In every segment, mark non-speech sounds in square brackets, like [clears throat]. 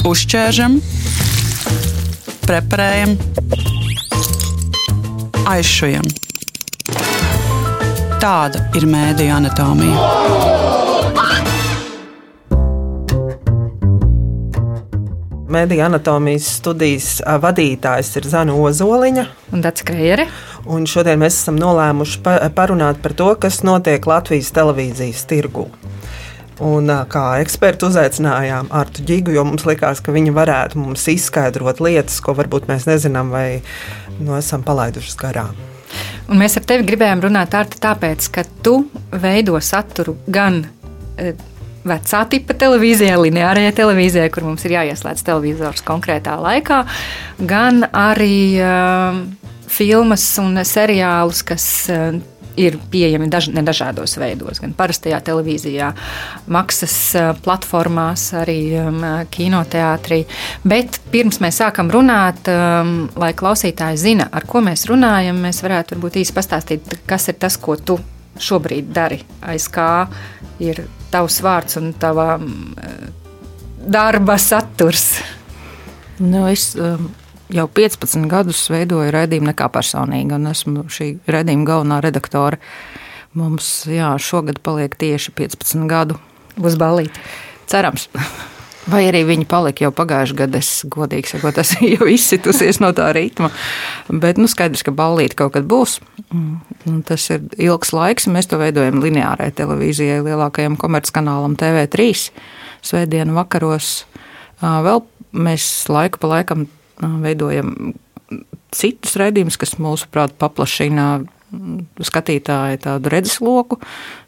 Uzķēršam, preparējam, aizšujam. Tāda ir mēdīņa anatomija. Mēdīņa anatomijas studijas vadītājs ir Zana Ozoliņa. Un Dārts Krējere. Un šodien mēs esam nolēmuši parunāt par to, kas notiek Latvijas televīzijas tirgū. Un, kā ekspertu uzaicinājām Artu Gigu, jo mums likās, ka viņa varētu mums izskaidrot lietas, ko varbūt mēs nezinām vai nu, esam palaiduši garām. Un mēs ar tevi gribējām runāt Arta, tāpēc, ka tu veido saturu gan e, vecā tipa televīzijā, lineārajā televīzijā, kur mums ir jāieslēdz televizors konkrētā laikā, gan arī uh, filmas un seriālus, kas ir pieejami daž, ne dažādos veidos, gan parastajā televīzijā, maksas platformās, arī um, kinoteātrī. Bet pirms mēs sākam runāt, um, lai klausītāji zina, ar ko mēs runājam, mēs varētu varbūt īsi pastāstīt, kas ir tas, ko tu šobrīd dari, aiz kā ir tavs vārds un tava um, darba saturs. Nu, es um, jau 15 gadus veidoju raidījumu nekā personīgi, un esmu šī raidījuma galvenā redaktore. Mums jā, šogad paliek tieši 15 gadu. Būs balīti. Cerams. Vai arī viņi palika jau pagājušajā gadā, es godīgi sakot, tas [laughs] jau izsitusies no tā ritma. Bet nu, skaidrs, ka ballīte kaut kad būs. Un tas ir ilgs laiks. Mēs to veidojam lineārai televīzijai, lielākajam komerckanālam TV3. Svētdienu vakaros vēl mēs laiku pa laikam veidojam citus raidījumus, kas mūsuprāt paplašina skatītāju tādu redzesloku.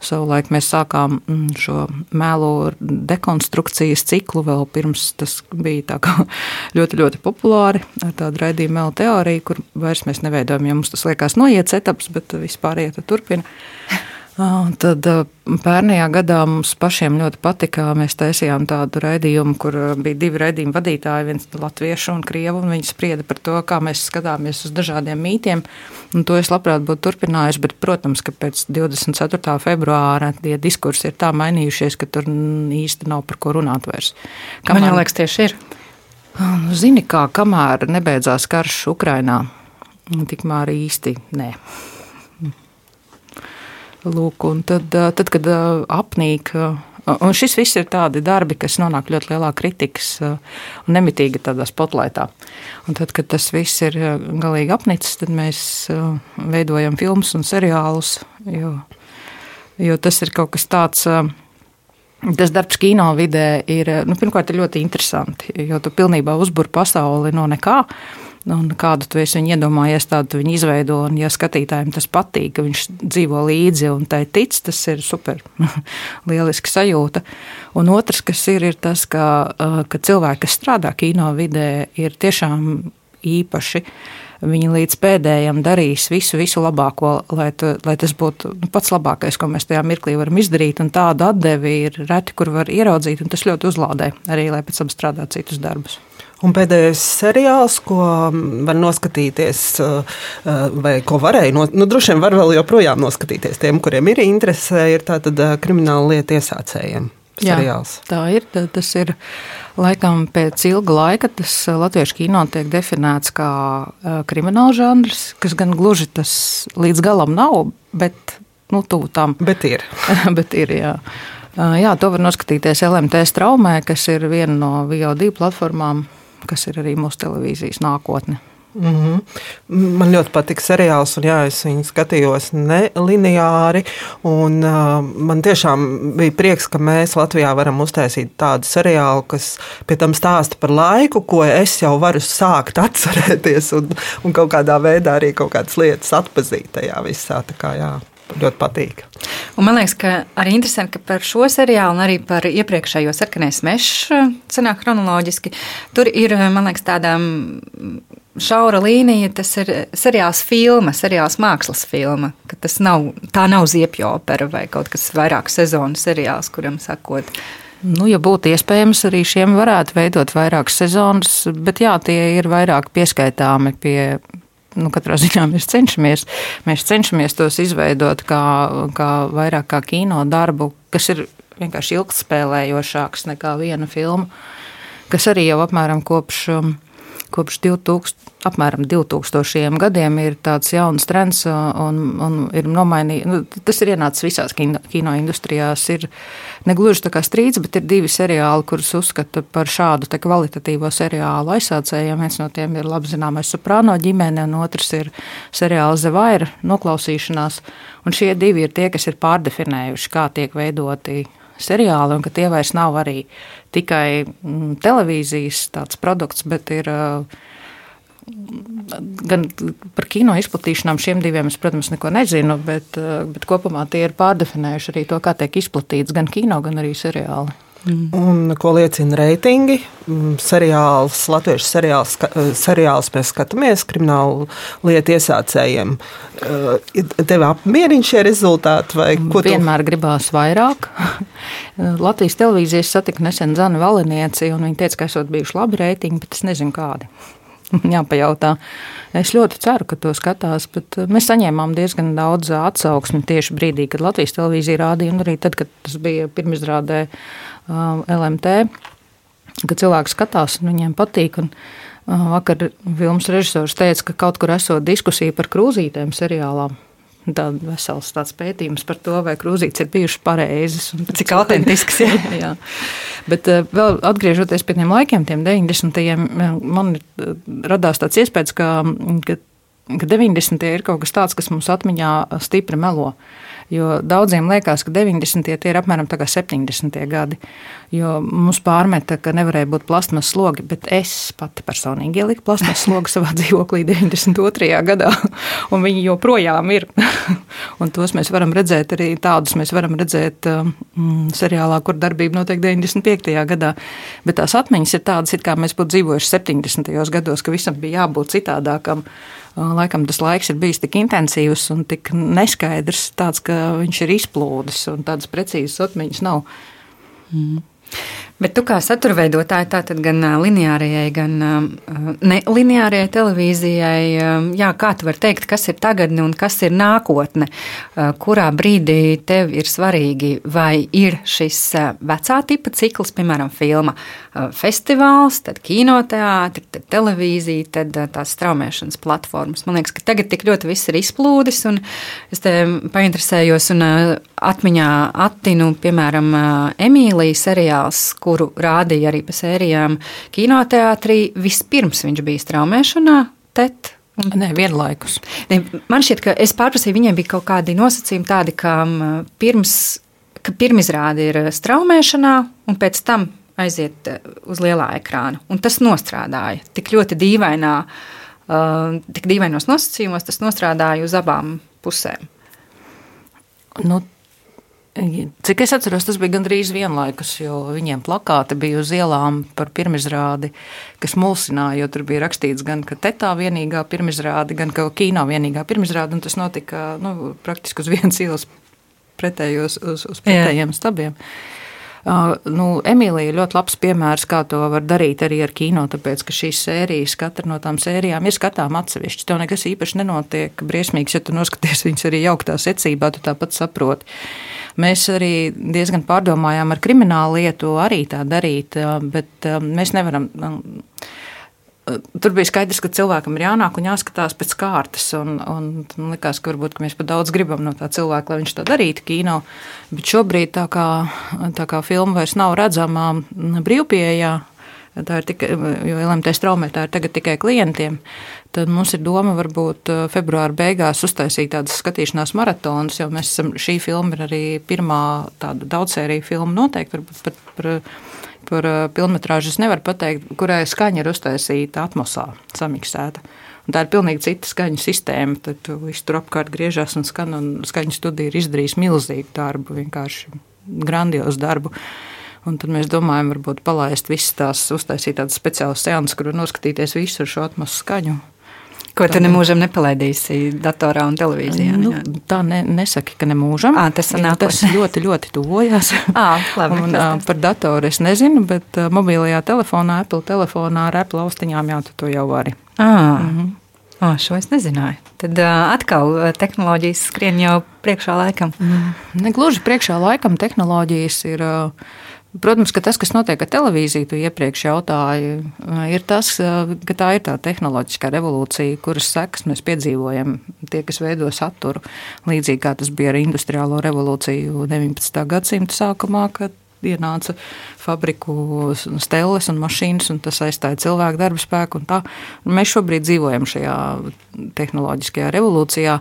Savulaik mēs sākām šo mēlu dekonstrukcijas ciklu vēl pirms tas bija [laughs] ļoti, ļoti populāri ar tādu raidījumu mēlu teoriju, kur vairs mēs neveidojam, ja mums tas liekas noiets etaps, bet vispār iet turpina. Tad pērnajā gadā mums pašiem ļoti patika. Mēs taisījām tādu raidījumu, kur bija divi raidījuma vadītāji, viens latviešu un krievu, un viņi sprieda par to, kā mēs skatāmies uz dažādiem mītiem. Un to es labprāt būtu turpinājusi, bet, protams, ka pēc 24. februāra tie diskursi ir tā mainījušies, ka tur īsti nav par ko runāt vairs. Kamēr, Man liekas, tieši ir. Nu, zini, kā kamēr nebeidzās karš Ukrainā, tikmēr īsti nē. Lūk, tad, tad, kad apnīk. Un šis viss ir tādi darbi, kas nonāk ļoti lielā kritikas un nemitīgi tādā spotlaitā. Un tad, kad tas viss ir galīgi apnicis, tad mēs veidojam filmas un seriālus, jo, jo tas ir kaut kas tāds. Tas darbs kino vidē ir nu, pirmkārt ir ļoti interesanti, jo tu pilnībā uzbūri pasauli no nekā. Un kādu tu esi iedomājies, tādu viņi izveido. Un, ja skatītājiem tas patīk, ka viņš dzīvo līdzi un tai tic, tas ir super. [laughs] Lieliski sajūta. Un otrs, kas ir, ir tas, ka, ka cilvēki, kas strādā kino vidē, ir tiešām īpaši. Viņi līdz pēdējiem darīs visu, visu labāko, lai, tu, lai tas būtu nu, pats labākais, ko mēs tajā mirklī varam izdarīt. Tādu atdevi ir reti, kur var ieraudzīt, un tas ļoti uzlādē arī, lai pēc tam strādātu citus darbus. Un pēdējais seriāls, ko var noskatīties, uh, vai ko varēja, no, nu, droši vien var vēl joprojām noskatīties tiem, kuriem ir interese, ir tātad uh, krimināla lieta iesācējiem. Seriāls. Jā, tā ir. Tas ir laikam pēc ilga laika. Tas latviešu kino tiek definēts kā krimināla žanrs, kas gan gluži tas līdz galam nav, bet nu, tuvu tam. [laughs] Bet ir. [laughs] bet ir jā. jā, to var noskatīties LMT straumē, kas ir viena no VOD platformām kas ir arī mūsu televīzijas nākotne. Mm -hmm. Man ļoti patīk seriāls, un jā, es viņu skatījos nelineāri. Un, uh, man tiešām bija prieks, ka mēs Latvijā varam uztaisīt tādu seriālu, kas pie tam stāsta par laiku, ko es jau varu sākt atcerēties, un, un kaut kādā veidā arī kaut kādas lietas atpazīt tajā visā. Kā, jā ļoti patīk. Un man liekas, ka arī interesanti, ka par šo seriālu un arī par iepriekšējo sarkanais mežs, senāk chronoloģiski, tur ir, man liekas, tāda šaura līnija. Tas ir seriāls filma, seriāls mākslas filma. Tas nav, tā nav ziepju opera vai kaut kas vairāk sezonu seriāls, kuram sakot. Nu, ja būtu iespējams, arī šiem varētu veidot vairākas sezonas, bet jā, tie ir vairāk pieskaitāmi pie nu, katrā ziņā mēs cenšamies, mēs cenšamies tos izveidot kā, kā vairāk kā kino darbu, kas ir vienkārši ilgspēlējošāks nekā viena filma. kas arī jau apmēram kopš. Um, kopš 2000, apmēram 2000 gadiem ir tāds jauns trends, un, un ir nomainīts. Nu, tas ir ienācis visās kino, kino industrijās. Ir negluži tā kā strīds, bet ir divi seriāli, kurus uzskata par šādu kvalitatīvo seriālu aizsācējiem. Viens no tiem ir labi zināmais Soprāno ģimene, un otrs ir seriāls Zevaira noklausīšanās. Un šie divi ir tie, kas ir pārdefinējuši, kā tiek veidoti seriāli, un ka tie vairs nav arī tikai mm, televīzijas produkts, bet ir. Gan par kino izplatīšanām šiem diviem es, protams, neko nezinu, bet, bet kopumā tie ir pārdefinējuši arī to, kā tiek izplatīts gan kino, gan arī seriāli. Mm. Un ko liecina reitingi? Mm, seriāls, latviešu seriāls, seriāls mēs skatāmies kriminālu lietu iesācējiem. Eh, tev apmierina šie rezultāti? Vienmēr tu... gribās vairāk. Latvijas televīzijas satika nesen Zana Valinieci, un viņa teica, ka esot bijuši labi reitingi, bet es nezinu kādi. [laughs] jāpajautā. Es ļoti ceru, ka to skatās, bet eh, mēs saņēmām diezgan daudz atsauksmi tieši brīdī, kad Latvijas televīzija rādīja, un arī tad, kad tas bija pirmizrādē um, LMT, kad cilvēki skatās un viņiem patīk. Un, uh, vakar filmas režisors teica, ka kaut kur esot diskusija par krūzītēm seriālām. Tāds vesels tāds pētījums par to, vai krūzītes ir bijušas pareizas. Cik autentisks ir. [laughs] jā. Bet uh, vēl atgriežoties pie tiem laikiem, tiem 90. man uh, radās tāds iespējas, ka, ka, ka 90. ir kaut kas tāds, kas mums atmiņā stipri melo. Jo daudziem liekas, ka 90. tie ir apmēram tā kā 70. gadi. Jo mums pārmeta, ka nevarēja būt plasmas slogi, bet es pati personīgi ieliku plasmas slogu savā [laughs] dzīvoklī 92. gadā, un viņi joprojām ir. [laughs] un tos mēs varam redzēt arī tādus, mēs varam redzēt um, seriālā, kur darbība notiek 95. gadā. Bet tās atmiņas ir tādas, it kā mēs būtu dzīvojuši 70. gados, ka visam bija jābūt citādākam. Laikam tas laiks ir bijis tik intensīvs un tik neskaidrs, tāds, ka viņš ir izplūdis un tādas precīzas atmiņas nav. Mm. Bet tu kā saturveidotāji, tātad gan lineārajai, gan nelineārajai televīzijai, jā, kā tu vari teikt, kas ir tagadne un kas ir nākotne? Kurā brīdī tev ir svarīgi, vai ir šis vecā tipa cikls, piemēram, filma festivāls, tad kinoteātri, tad televīzija, tad tās straumēšanas platformas. Man liekas, ka tagad tik ļoti viss ir izplūdis, un es te painteresējos un atmiņā attinu, piemēram, Emīlijas seriāls, kuru rādīja arī pa sērijām kinoteātrī. Vispirms viņš bija straumēšanā, TET. Un, Nē, vienlaikus. Ne, man šķiet, ka es pārprasīju, viņiem bija kaut kādi nosacījumi tādi, ka pirms, ka pirmizrāde ir straumēšanā un pēc tam aiziet uz lielā ekrāna. Un tas nostrādāja tik ļoti dīvainā, uh, tik dīvainos nosacījumos, tas nostrādāja uz abām pusēm. Nu, Cik es atceros, tas bija gandrīz vienlaikus, jo viņiem plakāti bija uz ielām par pirmizrādi, kas mulsināja, jo tur bija rakstīts gan, ka tetā vienīgā pirmizrāde, gan ka kino vienīgā pirmizrāde, un tas notika nu, praktiski uz vienas ielas pretējos, uz, uz pretējiem Jā. stabiem. Uh, nu, Emīlija ir ļoti labs piemērs, kā to var darīt arī ar kino, tāpēc, ka šīs sērijas, katra no tām sērijām ir skatām atsevišķi. Tev nekas īpaši nenotiek briesmīgs, ja tu noskaties viņas arī jauktā secībā, tu tāpat saproti. Mēs arī diezgan pārdomājām ar kriminālu lietu arī tā darīt, bet mēs nevaram. Tur bija skaidrs, ka cilvēkam ir jānāk un jāskatās pēc kārtas. Un, un, un likās, ka varbūt ka mēs pat daudz gribam no tā cilvēka, lai viņš to darītu kino. Bet šobrīd tā kā, tā kā filma vairs nav redzama brīvpieejā, tā ir tikai, jo LMT straumētā ir tagad tikai klientiem, tad mums ir doma varbūt uh, februāra beigās uztaisīt tādas skatīšanās maratonas, jo mēs esam, šī filma ir arī pirmā tāda daudzsērija filma noteikti, varbūt par, par uh, pilnmetrāžu es nevaru pateikt, kurai skaņa ir uztaisīta atmosā, samiksēta. Un tā ir pilnīgi cita skaņu sistēma. Tad viss tur apkārt griežas un skan. Un skaņu studija ir izdarījusi milzīgu darbu, vienkārši grandiozu darbu. Un tad mēs domājam, varbūt palaist visas tās, uztaisīt tādas speciālas seanses, kur noskatīties visu šo atmosfēru skaņu. Ko tu nemūžam nepalaidīsi datorā un televīzijā? Nu, tā ne, nesaki, ka nemūžam. À, tas, tas ļoti, ļoti tuvojās. [laughs] À, labi, un, uh, par datoru es nezinu, bet mobilajā telefonā, Apple telefonā ar Apple austiņām jā, tu to jau vari. À. Mm -hmm. Oh, šo es nezināju. Tad uh, atkal tehnoloģijas skrien jau priekšā laikam. Mm. Negluži priekšā laikam tehnoloģijas ir. Uh, Protams, ka tas, kas notiek ar televīziju, tu iepriekš jautāji, ir tas, ka tā ir tā tehnoloģiskā revolūcija, kuras sekas mēs piedzīvojam. Tie, kas veido saturu, līdzīgi kā tas bija ar industriālo revolūciju 19. gadsimta sākumā, kad ienāca fabriku stelles un mašīnas, un tas aizstāja cilvēku darba spēku. Mēs šobrīd dzīvojam šajā tehnoloģiskajā revolūcijā.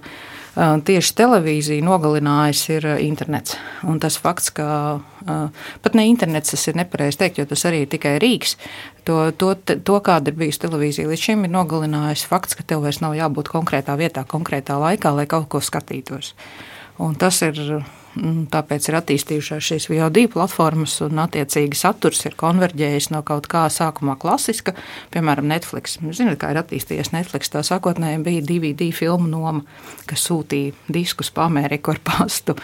Tieši televīzija nogalinājis ir internets. Un tas fakts, ka pat ne internets, tas ir nepareizi teikt, jo tas arī ir tikai rīks. To, to, to kāda ir bijusi televīzija līdz šim, ir nogalinājis fakts, ka tev vairs nav jābūt konkrētā vietā, konkrētā laikā, lai kaut ko skatītos. Un tas ir tāpēc ir attīstījušās šīs VOD platformas, un attiecīgi saturs ir konverģējis no kaut kā sākumā klasiska, piemēram, Netflix. Jūs zināt, kā ir attīstījies Netflix. Tā sākotnēji bija DVD filmu noma, kas sūtīja diskus pa Ameriku ar pastu.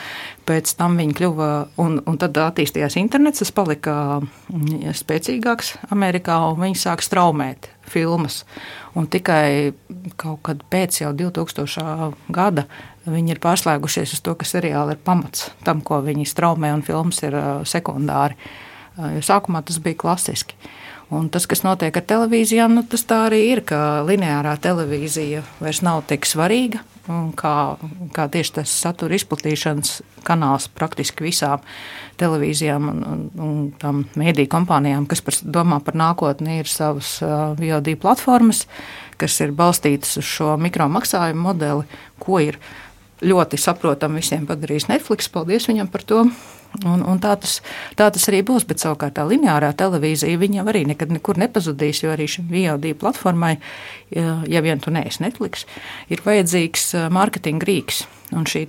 Pēc tam viņi kļuva, un, un tad attīstījās internets, tas palika mm, spēcīgāks Amerikā, un viņi sāk straumēt filmas. Un tikai kaut kad pēc jau 2000. gada viņi ir pārslēgušies uz to, ka seriāli ir pamats tam, ko viņi straumē, un filmas ir sekundāri. Jo sākumā tas bija klasiski. Un tas, kas notiek ar televīzijām, nu, tas tā arī ir, ka lineārā televīzija vairs nav tik svarīga. Kā, kā tieši tas satura izplatīšanas kanāls praktiski visām televīzijām un, un, un tām mēdīju kompānijām, kas par, domā par nākotni, ir savas uh, VOD platformas, kas ir balstītas uz šo mikro maksājumu modeli, ko ir ļoti saprotami visiem padarījis Netflix. Paldies viņam par to! Un, un tā, tas, tā tas arī būs, bet savukārt tā lineārā televīzija viņa arī nekad nekur nepazudīs, jo arī šim VOD platformai, ja vien tu neesi Netflix, ir vajadzīgs mārketinga rīks. Un šī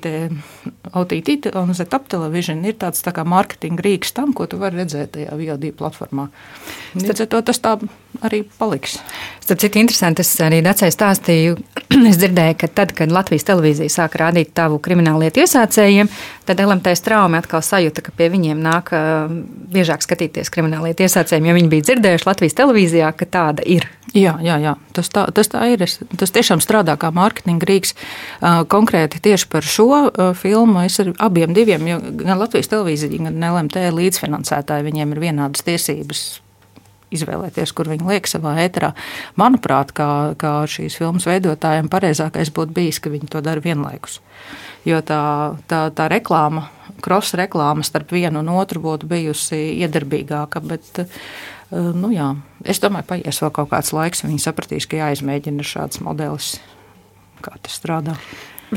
OTT un ZTAP television ir tāds tā kā mārketinga rīks tam, ko tu vari redzēt tajā VOD platformā. Ar to tas tā arī paliks. Starp citu, interesanti, es arī Dacei stāstīju, [clears throat] es dzirdēju, ka tad, kad Latvijas televīzija sāka rādīt tavu krimināllietu iesācējiem, tad LMT straumi atkal sajūta, ka pie viņiem nāk biežāk skatīties krimināllietu iesācējiem, jo viņi bija dzirdējuši Latvijas televīzijā, ka tāda ir. Jā, jā, jā. Tas, tā, tas tā ir. Es, tas tiešām strādā kā mārketinga rīks. Konkrēti tieši par šo filmu es ar abiem diviem, jo gan Latvijas televīzija, gan LMT līdzfinansētāji, viņiem ir vienādas tiesības izvēlēties, kur viņi liek savā ēterā. Manuprāt, kā, kā šīs filmas veidotājiem, pareizākais būtu bijis, ka viņi to dara vienlaikus. Jo tā, tā, tā reklāma, cross reklāma starp vienu un otru būtu bijusi iedarbīgāka. Bet, nu, jā, es domāju, paies vēl kaut kāds laiks, viņi sapratīs, ka jāizmēģina šāds modelis, kā tas strādā.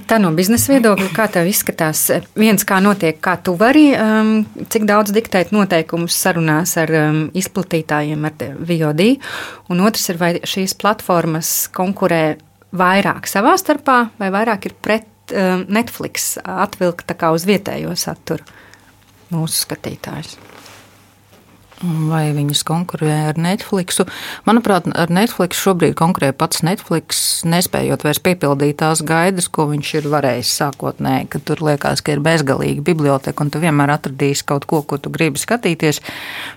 Tā no biznesa viedokļa, kā tev izskatās, viens, kā notiek, kā tu vari, um, cik daudz diktēt noteikumus sarunās ar um, izplatītājiem, ar VOD, un otrs ir, vai šīs platformas konkurē vairāk savā starpā, vai vairāk ir pret um, Netflix atvilkt uz vietējo saturu? Mūsu skatītājus vai viņas konkurē ar Netflixu. Manuprāt, ar Netflix šobrīd konkurē pats Netflix, nespējot vairs piepildīt tās gaidas, ko viņš ir varējis sākotnēji, ka tur liekas, ka ir bezgalīga biblioteka un tu vienmēr atradīsi kaut ko, ko tu gribi skatīties.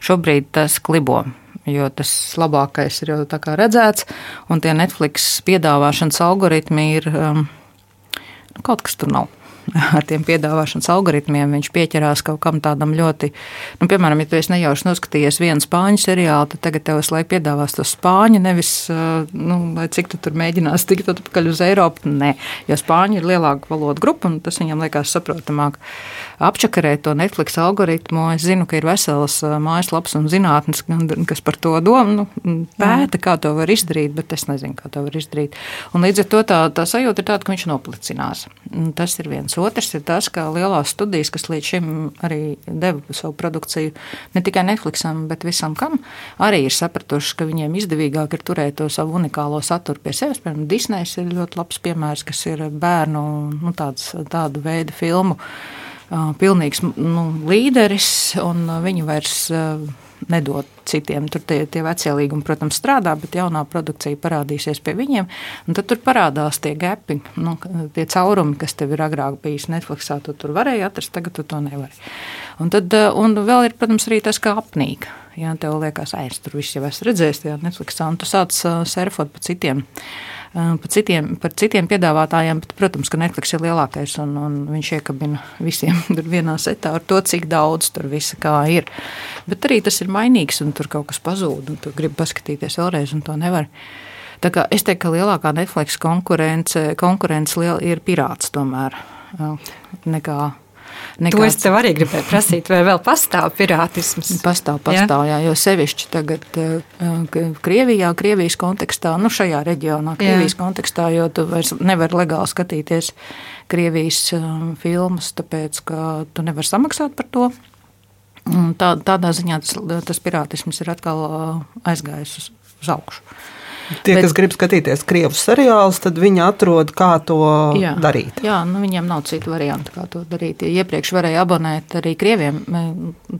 Šobrīd tas klibo. Jo tas labākais ir jau redzēts, un tie Netflix piedāvāšanas algoritmi ir um, nu, kaut kas tur nav [laughs] ar tiem piedāvāšanas algoritmiem viņš pieķerās kaut kam tādam ļoti, nu, piemēram, ja tu esi nejauši noskatījies vienu spāņu seriālu, tad tagad tev laiku piedāvās to spāņu, nevis, nu, lai cik tu tur mēģinās tikt atpakaļ uz Eiropu. Nē, jo spāņu ir lielāka valoda grupa, un tas viņam liekas saprotamāk. Apčakarēt to Netflix algoritmu, es zinu, ka ir veselas mājaslapas un zinātnes, kas par to domā, nu, pēta, kā to var izdarīt, bet es nezinu, kā to var izdarīt. Un līdz ar to tā, tā sajūta ir tāda, ka viņš noplicinās. Tas ir viens viens. Otrs ir tas, ka lielās studijas, kas līdz šim arī deva savu produkciju ne tikai Netflixam, bet visam kam, arī ir sapratuši, ka viņiem izdevīgāk ir turēt to savu unikālo saturu pie sevis. Piemēram, Disneys ir ļoti labs piemērs, kas ir bērnu nu, tāds, tādu veidu filmu. Pilnīgs nu, līderis, un viņi vairs nedod citiem. Tur tie, tie vecie līgumi, protams, strādā, bet jaunā produkcija parādīsies pie viņiem. Tad tur parādās tie gapi, nu, tie caurumi, kas tev ir agrāk bijis Netflixā. Tu tur varēji atrast, tagad tu to nevari. Un, tad, eh, un vēl ir, protams, arī tas, kā apnīk. Ja tev liekas, es tur viss jau esmu redzējis, tajā Netflixā, un tu sāc uh, surfot pa citiem par citiem, par citiem piedāvātājiem, bet, protams, ka Netflix ir lielākais un, un viņš iekabina visiem [laughs] vienā setā ar to, cik daudz tur visa kā ir. Bet arī tas ir mainīgs un tur kaut kas pazūd un tu gribi paskatīties vēlreiz un to nevar. Tā kā es teiktu, ka lielākā Netflix konkurence, konkurence liela ir pirāts tomēr nekā Nekāds... To es tev arī gribēju prasīt, vai vēl pastāv pirātisms? Pastāv, pastāv, jā, jā jo sevišķi tagad uh, Krievijā, Krievijas kontekstā, nu šajā reģionā, Krievijas jā. kontekstā, jo tu vairs nevar legāli skatīties Krievijas uh, filmas, tāpēc, ka tu nevar samaksāt par to. Tā, tādā ziņā tas, tas pirātisms ir atkal aizgājis uz, uz augšu. Tie, Bet, kas grib skatīties krievu seriālus, tad viņi atrod, kā to jā, darīt. Jā, nu, viņiem nav citu variantu, kā to darīt. Ja iepriekš varēja abonēt arī krieviem.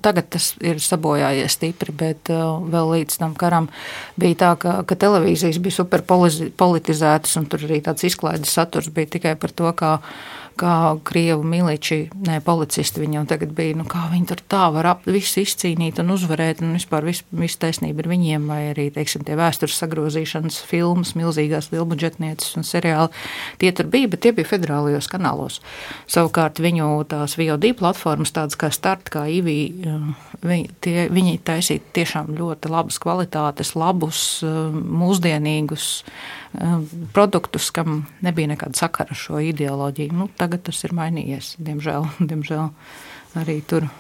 Tagad tas ir sabojājies stipri, bet uh, vēl līdz tam karam bija tā, ka, ka televīzijas bija superpolitizētas, un tur arī tāds izklaides saturs bija tikai par to, kā kā krievu miliči, ne policisti viņam tagad bija, nu kā viņi tur tā var ap, visu izcīnīt un uzvarēt, un vispār visu, visu taisnību ir viņiem, vai arī, teiksim, tie vēstures sagrozīšanas filmas, milzīgās lielbudžetnieces un seriāli, tie tur bija, bet tie bija federālajos kanālos. Savukārt viņu tās VOD platformas, tādas kā Start, kā IVI, viņi, tie, viņi taisīja tiešām ļoti labas kvalitātes, labus, mūsdienīgus, Um, produktus, kam nebija nekāda sakara ar šo ideoloģiju. Nu, tagad tas ir mainījies, diemžēl, [laughs] diemžēl arī tur.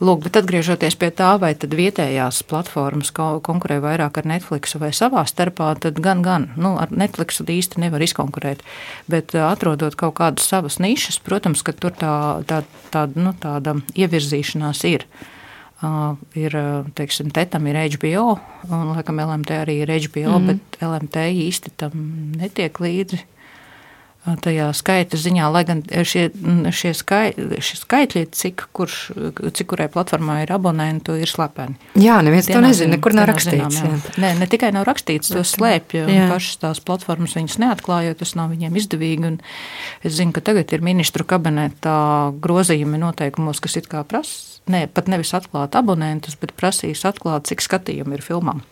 Lūk, bet atgriežoties pie tā, vai tad vietējās platformas konkurē vairāk ar Netflix vai savā starpā, tad gan, gan, nu, ar Netflix īsti nevar izkonkurēt. Bet uh, atrodot kaut kādas savas nišas, protams, ka tur tā, tā, tā, nu, tāda ievirzīšanās ir. Uh, ir, teiksim, tetam ir HBO, un, laikam, LMT arī ir HBO, mm. bet LMT īsti tam netiek līdzi tajā skaita ziņā, lai gan šie, šie, skai, šie skaitļi, cik, kurš, cik kurai platformā ir abonentu, ir slepeni. Jā, neviens to nezina, nekur nav rakstīts. Zinām, jā. Nē, ne tikai nav rakstīts, to slēpj, pašas tās platformas viņas neatklājot, tas nav viņiem izdevīgi, un es zinu, ka tagad ir ministru kabinetā grozījumi noteikumos, kas it kā prasa ne, pat nevis atklāt abonentus, bet prasīs atklāt, cik skatījumu ir filmām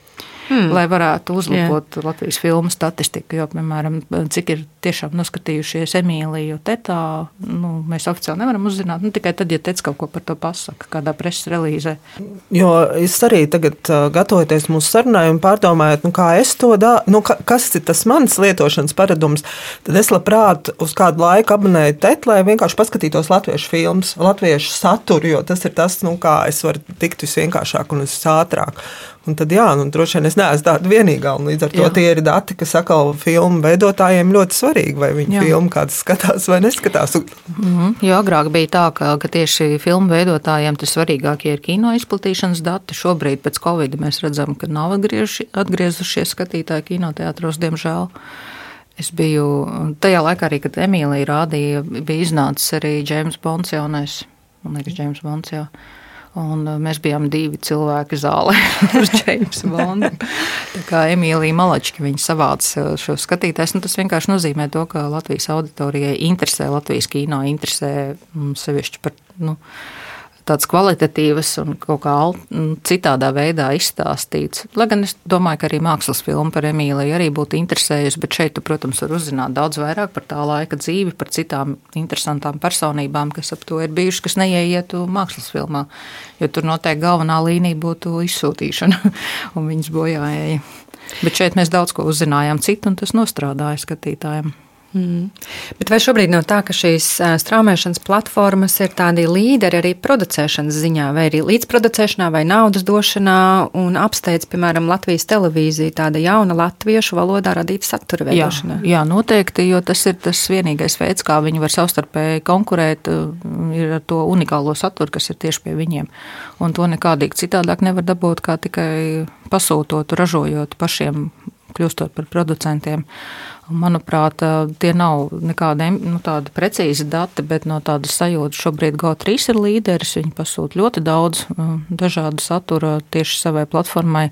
hmm. lai varētu uzlabot Jā. Latvijas filmu statistiku. Jo, piemēram, cik ir tiešām noskatījušies Emīliju Tetā, nu, mēs oficiāli nevaram uzzināt. Nu, tikai tad, ja Tets kaut ko par to pasaka, kādā preses relīzē. Jo es arī tagad, gatavoties mūsu sarunai un pārdomājot, nu, kā es to daru, nu, kas ir tas mans lietošanas paradums, tad es labprāt uz kādu laiku abonēju Tetu, lai vienkārši paskatītos latviešu filmas, latviešu saturu, jo tas ir tas, nu, kā es varu tikt visvienkāršāk un visātrāk. Un tad, jā, nu, droši vien es neesmu tāda vienīgā. Līdz ar to jā. tie ir dati, kas atkal filmu veidotājiem ļoti svarīgi, vai viņi jā. filmu kāds skatās vai neskatās. Mm -hmm. Jo agrāk bija tā, ka, ka tieši filmu veidotājiem tas svarīgākie ir kino izplatīšanas dati. Šobrīd pēc Covid mēs redzam, ka nav atgriezušies skatītāji kinoteātros, diemžēl. Es biju tajā laikā, arī, kad Emīlija rādīja, bija iznācis arī James Bonds jaunais. Man liekas, James Bonds jau. Un uh, mēs bijām divi cilvēki zālē [laughs] ar Jamesu Bondu. Tā kā Emīlija Malačka viņa savāca uh, šo skatītājs, nu, tas vienkārši nozīmē to, ka Latvijas auditorijai interesē, Latvijas kino interesē mm, sevišķi par. Nu, tādas kvalitatīvas un kaut kā citādā veidā izstāstīts. Lai gan es domāju, ka arī mākslas filma par Emīliju arī būtu interesējusi, bet šeit, tu, protams, var uzzināt daudz vairāk par tā laika dzīvi, par citām interesantām personībām, kas ap to ir bijušas, kas neieietu mākslas filmā, jo tur noteikti galvenā līnija būtu izsūtīšana [laughs] un viņas bojājēja. Bet šeit mēs daudz ko uzzinājām citu, un tas nostrādāja skatītājiem. Mm. Bet vai šobrīd nav tā, ka šīs straumēšanas platformas ir tādi līderi arī producēšanas ziņā, vai arī līdzproducēšanā, vai naudas došanā un apsteidz, piemēram, Latvijas televīziju, tāda jauna latviešu valodā radīta satura veidošanā? Jā, jā, noteikti, jo tas ir tas vienīgais veids, kā viņi var savstarpēji konkurēt, ir ar to unikālo saturu, kas ir tieši pie viņiem. Un to nekādīgi citādāk nevar dabūt, kā tikai pasūtot, ražojot pašiem, kļūstot par producentiem. Manuprāt, tie nav nekādi nu, precīzi dati, bet no tādas sajūtas šobrīd GO3 ir līderis. Viņi pasūta ļoti daudz dažādu satura tieši savai platformai.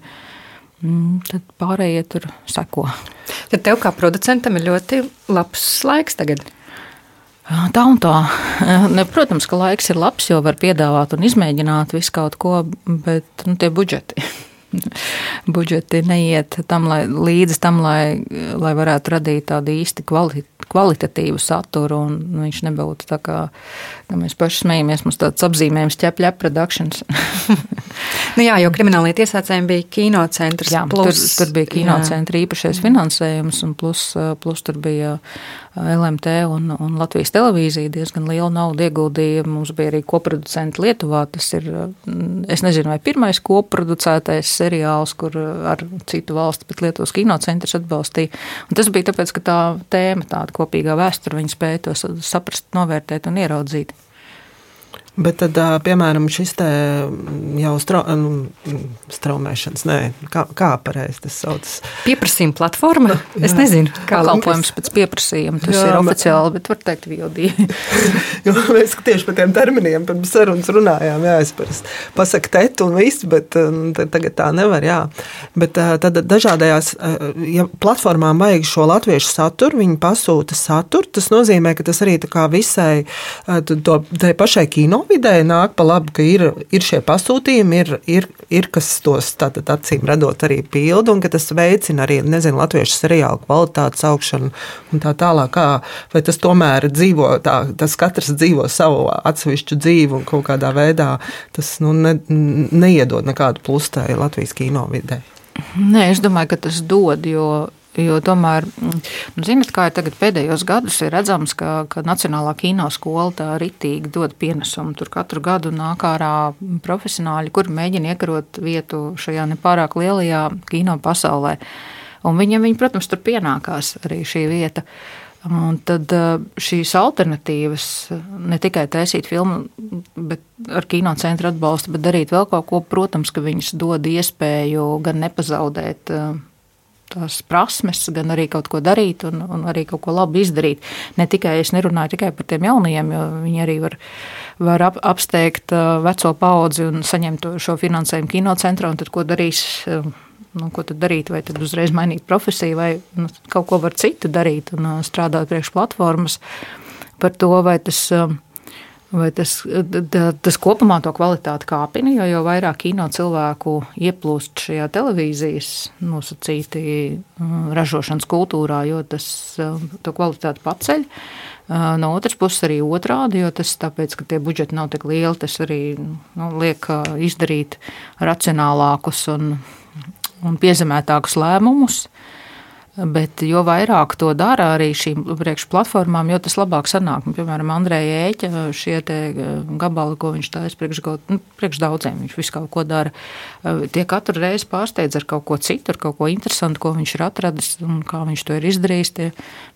Mm, tad pārējie tur seko. Tad tev kā producentam ir ļoti labs laiks tagad. Tā un tā. Protams, ka laiks ir labs, jo var piedāvāt un izmēģināt visu kaut ko, bet nu, tie budžeti budžeti neiet tam, lai, līdzi tam, lai, lai varētu radīt tādu īsti kvali, kvalitatīvu saturu, un viņš nebūtu tā kā, kā mēs paši smējamies, mums tāds apzīmējums ķepļa productions. [laughs] nu jā, jo kriminālajā tiesācējiem bija kinocentrs. Jā, plus, tur, tur bija kinocentra īpašais finansējums, un plus, plus tur bija LMT un, un Latvijas televīzija diezgan lielu naudu ieguldīja. Mums bija arī koproducenti Lietuvā. Tas ir, es nezinu, vai pirmais koproducētais seriāls, kur ar citu valsti, bet Lietuvas kinocentrs atbalstīja. Un tas bija tāpēc, ka tā tēma, tāda kopīgā vēsture, viņi spēja to saprast, novērtēt un ieraudzīt. Bet tad, piemēram, šis te jau strau, nu, straumēšanas, nē, kā, kā pareizi tas saucas? Pieprasījuma platforma? Jā. Es nezinu, kā kalpojums pēc pieprasījuma. Tas jā, ir oficiāli, bet var teikt [laughs] jo mēs tieši par tiem terminiem pirms sarunas runājām, jā, es parasti pasaku tet un viss, bet tagad tā nevar, jā. Bet tad dažādajās, ja platformām vajag šo latviešu saturu, viņi pasūta saturu, tas nozīmē, ka tas arī tā kā visai, to, tai pašai kino vidē nāk pa labu, ka ir, ir šie pasūtījumi, ir, ir, ir kas tos tātad acīm redzot arī pilda, un ka tas veicina arī, nezinu, latviešu seriālu kvalitātes augšanu un tā tālāk. Kā, vai tas tomēr dzīvo, tā, tas katrs dzīvo savu atsevišķu dzīvi un kaut kādā veidā tas nu, ne, neiedod nekādu plustē Latvijas kino vidē. Nē, es domāju, ka tas dod, jo Jo tomēr, nu, zinot, kā ir tagad pēdējos gados, ir redzams, ka, ka Nacionālā kino skola tā ritīgi dod pienesumu. Tur katru gadu nāk ārā profesionāļi, kuri mēģina iekarot vietu šajā nepārāk lielajā kino pasaulē. Un viņiem, viņi, protams, tur pienākās arī šī vieta. Un tad eh, šīs alternatīvas, ne tikai taisīt filmu, ar kinocentru atbalstu, bet darīt vēl kaut ko, protams, ka viņas dod iespēju gan nepazaudēt eh, tās prasmes, gan arī kaut ko darīt un, un arī kaut ko labi izdarīt. Ne tikai es nerunāju tikai par tiem jaunajiem, jo viņi arī var, var ap, apsteigt uh, veco paudzi un saņemt šo finansējumu kinocentrā, un tad ko darīs? Uh, nu, ko tad darīt? Vai tad uzreiz mainīt profesiju, vai nu, kaut ko var citu darīt un uh, strādāt priekš platformas par to, vai tas Vai tas, tas kopumā to kvalitāti kāpina, jo jau vairāk kino cilvēku ieplūst šajā televīzijas nosacīti mm, ražošanas kultūrā, jo tas to kvalitāti paceļ. No otras puses, arī otrādi, jo tas tāpēc, ka tie budžeti nav tik lieli, tas arī nu, liek izdarīt racionālākus un, un piezemētākus lēmumus. Bet jo vairāk to dara arī šīm priekšplatformām, jo tas labāk sanāk. Piemēram, Andreja Ēķa šie eh, gabali, ko viņš taisa priekš, nu, priekš daudziem, viņš visu kaut ko dara. Eh, tie katru reizi pārsteidz ar kaut ko citu, ar kaut ko interesantu, ko viņš ir atradis un kā viņš to ir izdarījis. Tie,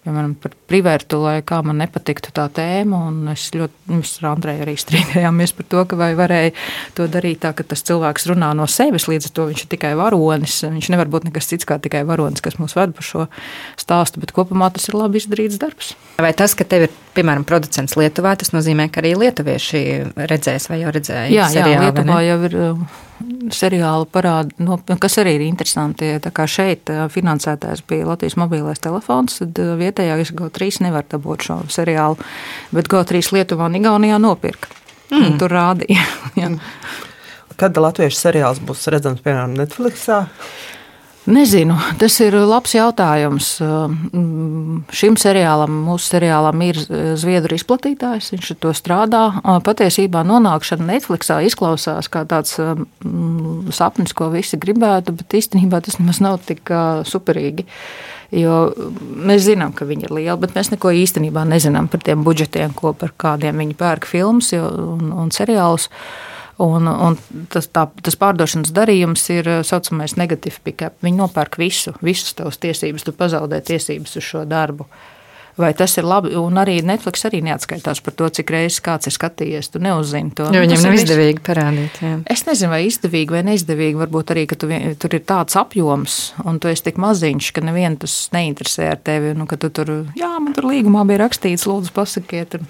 piemēram, par privērtu, lai kā man nepatiktu tā tēma, un es ļoti, mēs ar Andreju arī strīdējāmies par to, ka vai varēja to darīt tā, ka tas cilvēks runā no sevis, līdz ar to viņš ir tikai varonis. Viņš nevar būt nekas cits kā tikai varonis, kas mūs ved pa šo stāstu, bet kopumā tas ir labi izdarīts darbs. Vai tas, ka tev ir, piemēram, producents Lietuvā, tas nozīmē, ka arī lietuvieši redzēs vai jau redzēja? Jā, seriāli, jā Lietuvā jau ir uh, seriāli parādi, no, kas arī ir interesanti. Tā kā šeit uh, finansētājs bija Latvijas mobilais telefons, tad uh, vietējais GO3 nevar dabūt šo seriālu, bet GO3 Lietuvā un Igaunijā nopirka. Mm. Tur rādīja. [laughs] Kad latviešu seriāls būs redzams, piemēram, Netflixā? Nezinu, tas ir labs jautājums. Šim seriālam, mūsu seriālam, ir zviedru izplatītājs. Viņš to strādā. Patiesībā nonākšana Netflixā izklausās kā tāds sapnis, ko visi gribētu, bet īstenībā tas nemaz nav tik superīgi. Jo mēs zinām, ka viņi ir lieli, bet mēs neko īstenībā nezinām par tiem budžetiem, ko par kādiem viņi pērk filmas un, un seriālus. Un, un tas, tā, tas pārdošanas darījums ir tā saucamais negatīvs pick-up. Viņi nopērk visu, visas tavas tiesības, tu pazaudē tiesības uz šo darbu. Vai tas ir labi? Un arī Netflix arī neatskaitās par to, cik reizes kāds ir skatījies. Tu neuzzini to. Jo viņam nav izdevīgi parādīt. Jā. Es nezinu, vai izdevīgi vai neizdevīgi. Varbūt arī, ka tu, tur ir tāds apjoms, un tu esi tik maziņš, ka nevienu tas neinteresē ar tevi. Nu, tu tur, jā, man tur līgumā bija rakstīts, lūdzu, pasakiet.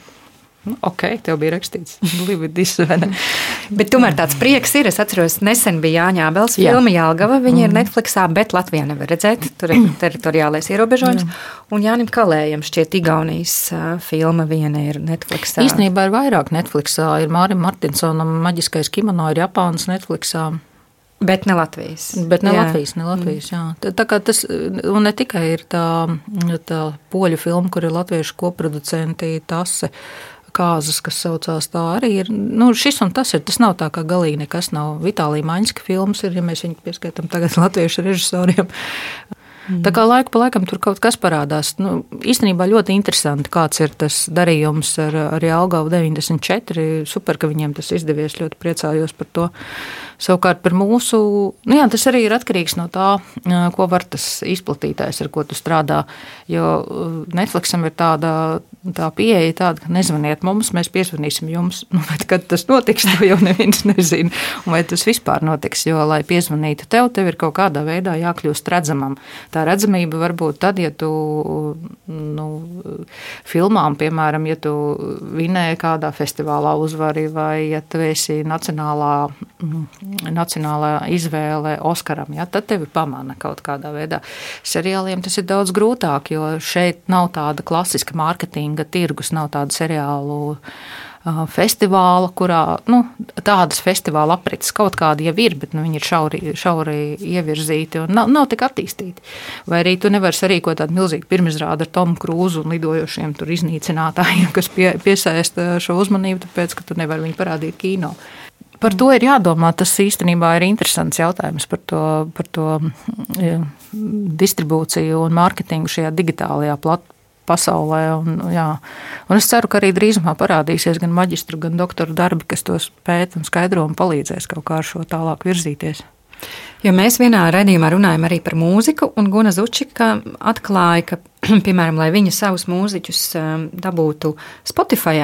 Nu, ok, tev bija rakstīts, [laughs] Libidis. [laughs] bet tomēr tāds prieks ir. Es atceros, nesen bija Jāņā Bels filma Jālgava. Viņa mm. ir Netflixā, bet Latvijā nevar redzēt. Tur ir [clears throat] teritoriālais ierobežojums. Jā. Un Jānim Kalējam šķiet Igaunijas filma viena ir Netflixā. Īstenībā ir vairāk Netflixā. Ir Mārim Martinsonam maģiskais kimono ir Japānas Netflixā. Bet ne Latvijas. Bet ne jā. Latvijas, ne Latvijas. Jā. Tā, kā tas ne tikai ir tā, tā poļu filma, kur ir latviešu koproducenti, tas kāzas, kas saucās tā arī ir. Nu, šis un tas ir. Tas nav tā, ka galīgi nekas nav. Vitālija Maņska filmas ir, ja mēs viņu pieskaitām tagad [laughs] latviešu režisoriem. Mm. Tā kā laiku pa laikam tur kaut kas parādās. Nu, īstenībā ļoti interesanti, kāds ir tas darījums ar, ar Jālgavu 94. Super, ka viņiem tas izdevies. Ļoti priecājos par to. Savukārt par mūsu, nu jā, tas arī ir atkarīgs no tā, ko var tas izplatītājs, ar ko tu strādā. Jo Netflixam ir tāda, tā pieeja, tāda, ka nezvaniet mums, mēs piezvanīsim jums. [laughs] Nu, kad tas notiks, to jau neviens [laughs] nezina. Un vai tas vispār notiks, jo, lai piezvanītu tev, tev ir kaut kādā veidā jākļūst redzamam. Tā redzamība var būt tad, ja tu nu, filmām, piemēram, ja tu vinēji kādā festivālā uzvari vai ja tu esi nacionālā nacionālā izvēle Oskaram, ja, tad tevi pamana kaut kādā veidā. Seriāliem tas ir daudz grūtāk, jo šeit nav tāda klasiska mārketinga tirgus, nav tādu seriālu festivāla, kurā nu, tādas festivāla aprits kaut kādi jau ir, bet nu, viņi ir šauri, šauri ievirzīti un nav, nav tik attīstīti. Vai arī tu nevari sarīkot tādu milzīgu pirmizrādi ar Tomu Krūzu un lidojošiem iznīcinātājiem, kas pie, piesaista šo uzmanību, tāpēc, ka tu nevari viņu parādīt kino. Par to ir jādomā. Tas īstenībā ir interesants jautājums par to, par to ja, distribūciju un mārketingu šajā digitālajā platformā pasaulē. Un, jā. un es ceru, ka arī drīzumā parādīsies gan maģistru, gan doktora darbi, kas tos pēta un skaidro un palīdzēs kaut kā ar šo tālāk virzīties. Jo mēs vienā raidījumā runājam arī par mūziku, un Guna Zučika atklāja, ka, [clears throat] piemēram, lai viņa savus mūziķus um, dabūtu Spotify,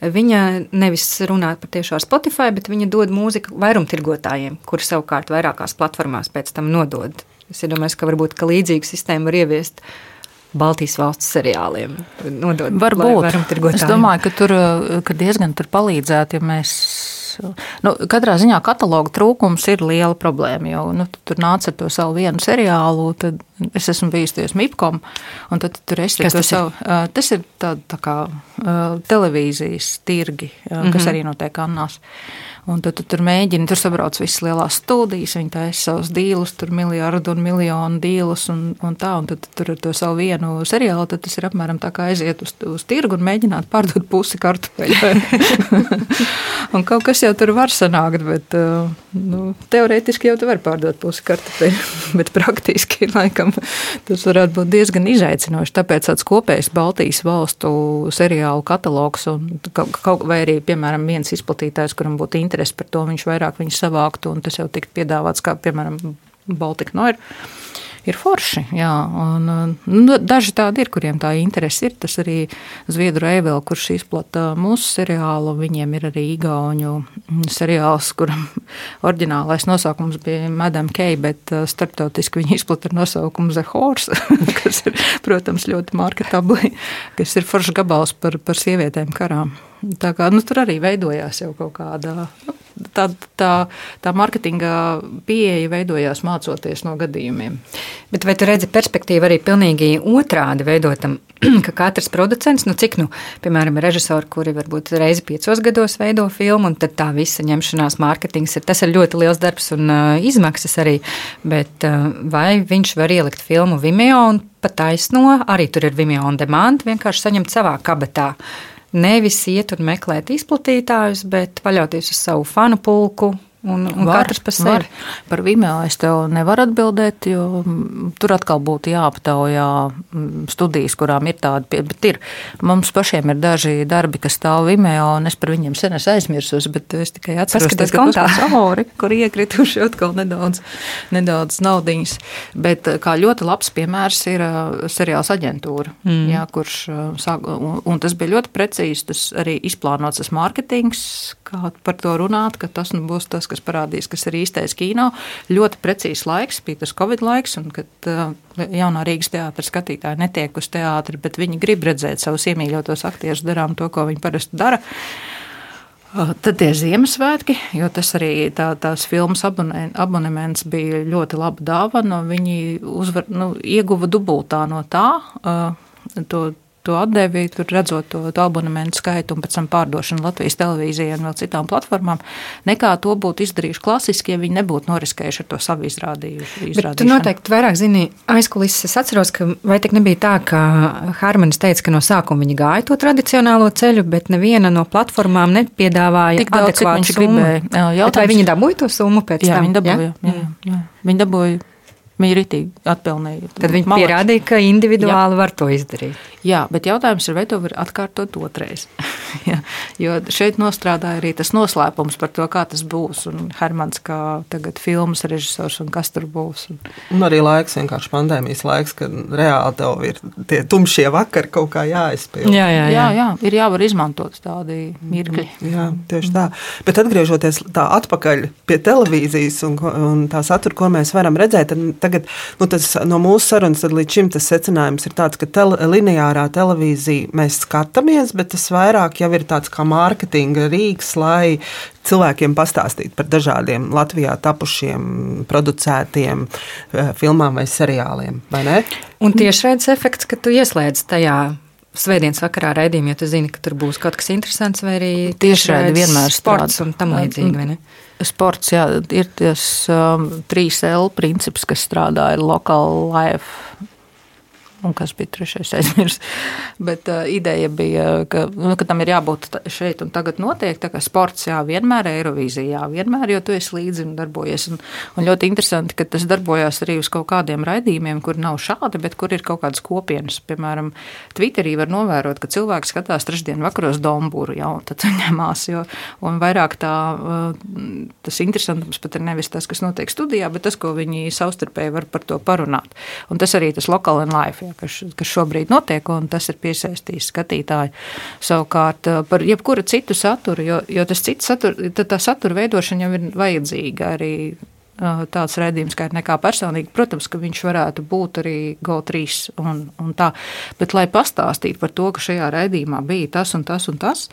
Viņa nevis runā par tiešo ar Spotify, bet viņa dod mūziku vairumtirgotājiem, kuri savukārt vairākās platformās pēc tam nodod. Es domāju, ka varbūt ka līdzīga sistēma var ieviest Baltijas valsts seriāliem. Nodot, Varbūt. Es domāju, ka tur ka diezgan tur palīdzētu, ja mēs nu, katrā ziņā kataloga trūkums ir liela problēma. Jo nu, tu tur nāc ar to savu vienu seriālu, tad es esmu bijis tajos MIPCOM, un tad tur es to savu. Uh, tas ir tā, tā kā uh, televīzijas tirgi, uh, kas mm -hmm. arī notiek Annās. Un tad tu tur mēģini, tur sabrauc visas lielās studijas, viņi taisa savus dīlus, tur miljardu un miljonu dīlus un, un tā, un tad tur ar to savu vienu seriālu, tad tas ir apmēram tā kā aiziet uz, uz tirgu un mēģināt pārdot pusi kartupeļu. [laughs] [laughs] un kaut kas jau tur var sanākt, bet nu, teorētiski jau tu vari pārdot pusi kartupeļu, [laughs] bet praktiski laikam tas varētu būt diezgan izaicinoši. Tāpēc tāds kopējs Baltijas valstu seriālu katalogs un kaut, vai arī, piemēram, viens izplatītājs, kuram būtu interesi par to, viņš vairāk viņu savāktu, un tas jau tika piedāvāts kā, piemēram, Baltika Noir. Ir forši, jā, un nu, daži tādi ir, kuriem tā interese ir. Tas arī Zviedru Eivela, kurš izplata mūsu seriālu, viņiem ir arī igauņu seriāls, kuram [laughs] oriģinālais nosaukums bija Madam Kei, bet uh, starptautiski viņi izplata ar nosaukumu The Horse, [laughs] kas ir, protams, ļoti marketabli, kas ir foršs gabals par, par sievietēm karām. Tā kā, nu, tur arī veidojās jau kaut kāda nu, tā, tā, tā mārketinga pieeja, veidojās mācoties no gadījumiem. Bet vai tu redzi perspektīvu arī pilnīgi otrādi veidotam, [clears throat] ka katrs producents, nu cik, nu, piemēram, režisori, kuri varbūt reizi piecos gados veido filmu, un tad tā visa ņemšanās mārketings ir, tas ir ļoti liels darbs un uh, izmaksas arī, bet uh, vai viņš var ielikt filmu Vimeo un pat taisno, arī tur ir Vimeo on demand, vienkārši saņemt savā kabatā. Nevis iet un meklēt izplatītājus, bet paļauties uz savu fanu pulku, Un, un var, katrs par sevi. Var. Par Vimeo es tev nevaru atbildēt, jo mm, tur atkal būtu jāaptaujā mm, studijas, kurām ir tādi. Bet ir, mums pašiem ir daži darbi, kas stāv Vimeo, un es par viņiem sen esmu aizmirsus, bet es tikai atceros, ka kontā savori, kur iekrituši atkal nedaudz, nedaudz naudiņas. Bet kā ļoti labs piemērs ir seriāls aģentūra, mm. jā, kurš sāk, un, un tas bija ļoti precīzi, tas arī izplānots tas mārketings, kā par to runāt, ka tas nu būs tas, kas parādīs, kas ir īstais kino. Ļoti precīzs laiks, bija tas Covid laiks, un kad uh, jaunā Rīgas teātris skatītāji netiek uz teātri, bet viņi grib redzēt savus iemīļotos aktierus darām to, ko viņi parasti dara. Uh, tad tie Ziemassvētki, jo tas arī tā, tās filmas abonē, abonements bija ļoti laba dāvana. Viņi uzvar, nu, ieguva dubultā no tā. Uh, to to atdevi, tur redzot to, to abonementu skaitu un pēc tam pārdošanu Latvijas televīzijai un vēl citām platformām, nekā to būtu izdarījuši klasiski, ja viņi nebūtu noriskējuši ar to savu izrādījumu. Tu noteikti vairāk zini aizkulises. Es atceros, ka vai tik nebija tā, ka Harmanis teica, ka no sākuma viņi gāja to tradicionālo ceļu, bet neviena no platformām nepiedāvāja tik daudz, cik viņš gribēja. Vai viņi dabūja to summu pēc jā, tam? Viņi dabūja, jā? Jā, jā, jā. Viņi dabūja Viņi ritīgi atpelnīja. Tad viņi Malači. pierādīja, ka individuāli Jā. var to izdarīt. Jā, bet jautājums ir, vai to var atkārtot otrais. [laughs] ja, jo šeit nostrādāja arī tas noslēpums par to, kā tas būs. Un Hermans, kā tagad filmas režisors, un kas tur būs. Un, un arī laiks, vienkārši pandēmijas laiks, kad reāli tev ir tie tumšie vakari kaut kā jāizpild. Jā, jā, jā. jā, jā ir jāvar izmantot tādi mirkļi. Jā, tieši tā. Bet atgriežoties tā atpakaļ pie televīzijas un, un tā satura, ko mēs varam redzēt, tad tagad nu, tas, no mūsu sarunas līdz šim tas secinājums ir tāds, ka tele, lineārā televīzija mēs skatāmies, bet tas vairāk jau ir tāds kā mārketinga rīks, lai cilvēkiem pastāstītu par dažādiem Latvijā tapušiem, producētiem eh, filmām vai seriāliem. Vai? Un tiešraides efekts, ka tu ieslēdz tajā Svētdienas vakarā raidījumā, ja tu zini, ka tur būs kaut kas interesants, vai arī tieši vienmēr sports strādā. un tam līdzīgi sports, jā, ir tas um, 3L princips, kas strādā ar local life un kas bija trešais aizmirsts. [laughs] Bet uh, ideja bija, ka, nu, ka tam ir jābūt šeit un tagad notiek. Tā kā sports, jā, vienmēr Eirovīzija, jā, vienmēr, jo tu esi līdzi un darbojies. Un, un ļoti interesanti, ka tas darbojās arī uz kaut kādiem raidījumiem, kur nav šādi, bet kur ir kaut kādas kopienas. Piemēram, Twitterī var novērot, ka cilvēki skatās trešdien vakaros Dombūru, jā, un tad ņemās, jo, un vairāk tā, uh, tas interesantums pat ir nevis tas, kas notiek studijā, bet tas, ko viņi savstarpēji var par to parunāt. Un tas arī tas local and life, jā, kas, kas šobrīd notiek, un tas ir piesaistījis skatītāju. Savukārt eh, par jebkuru citu saturu, jo, jo tas cits satur, tā satura veidošana jau ir vajadzīga arī tāds redzējums, kā ir nekā personīgi. Protams, ka viņš varētu būt arī GO3 un, un tā, bet lai pastāstītu par to, ka šajā redzējumā bija tas un tas un tas,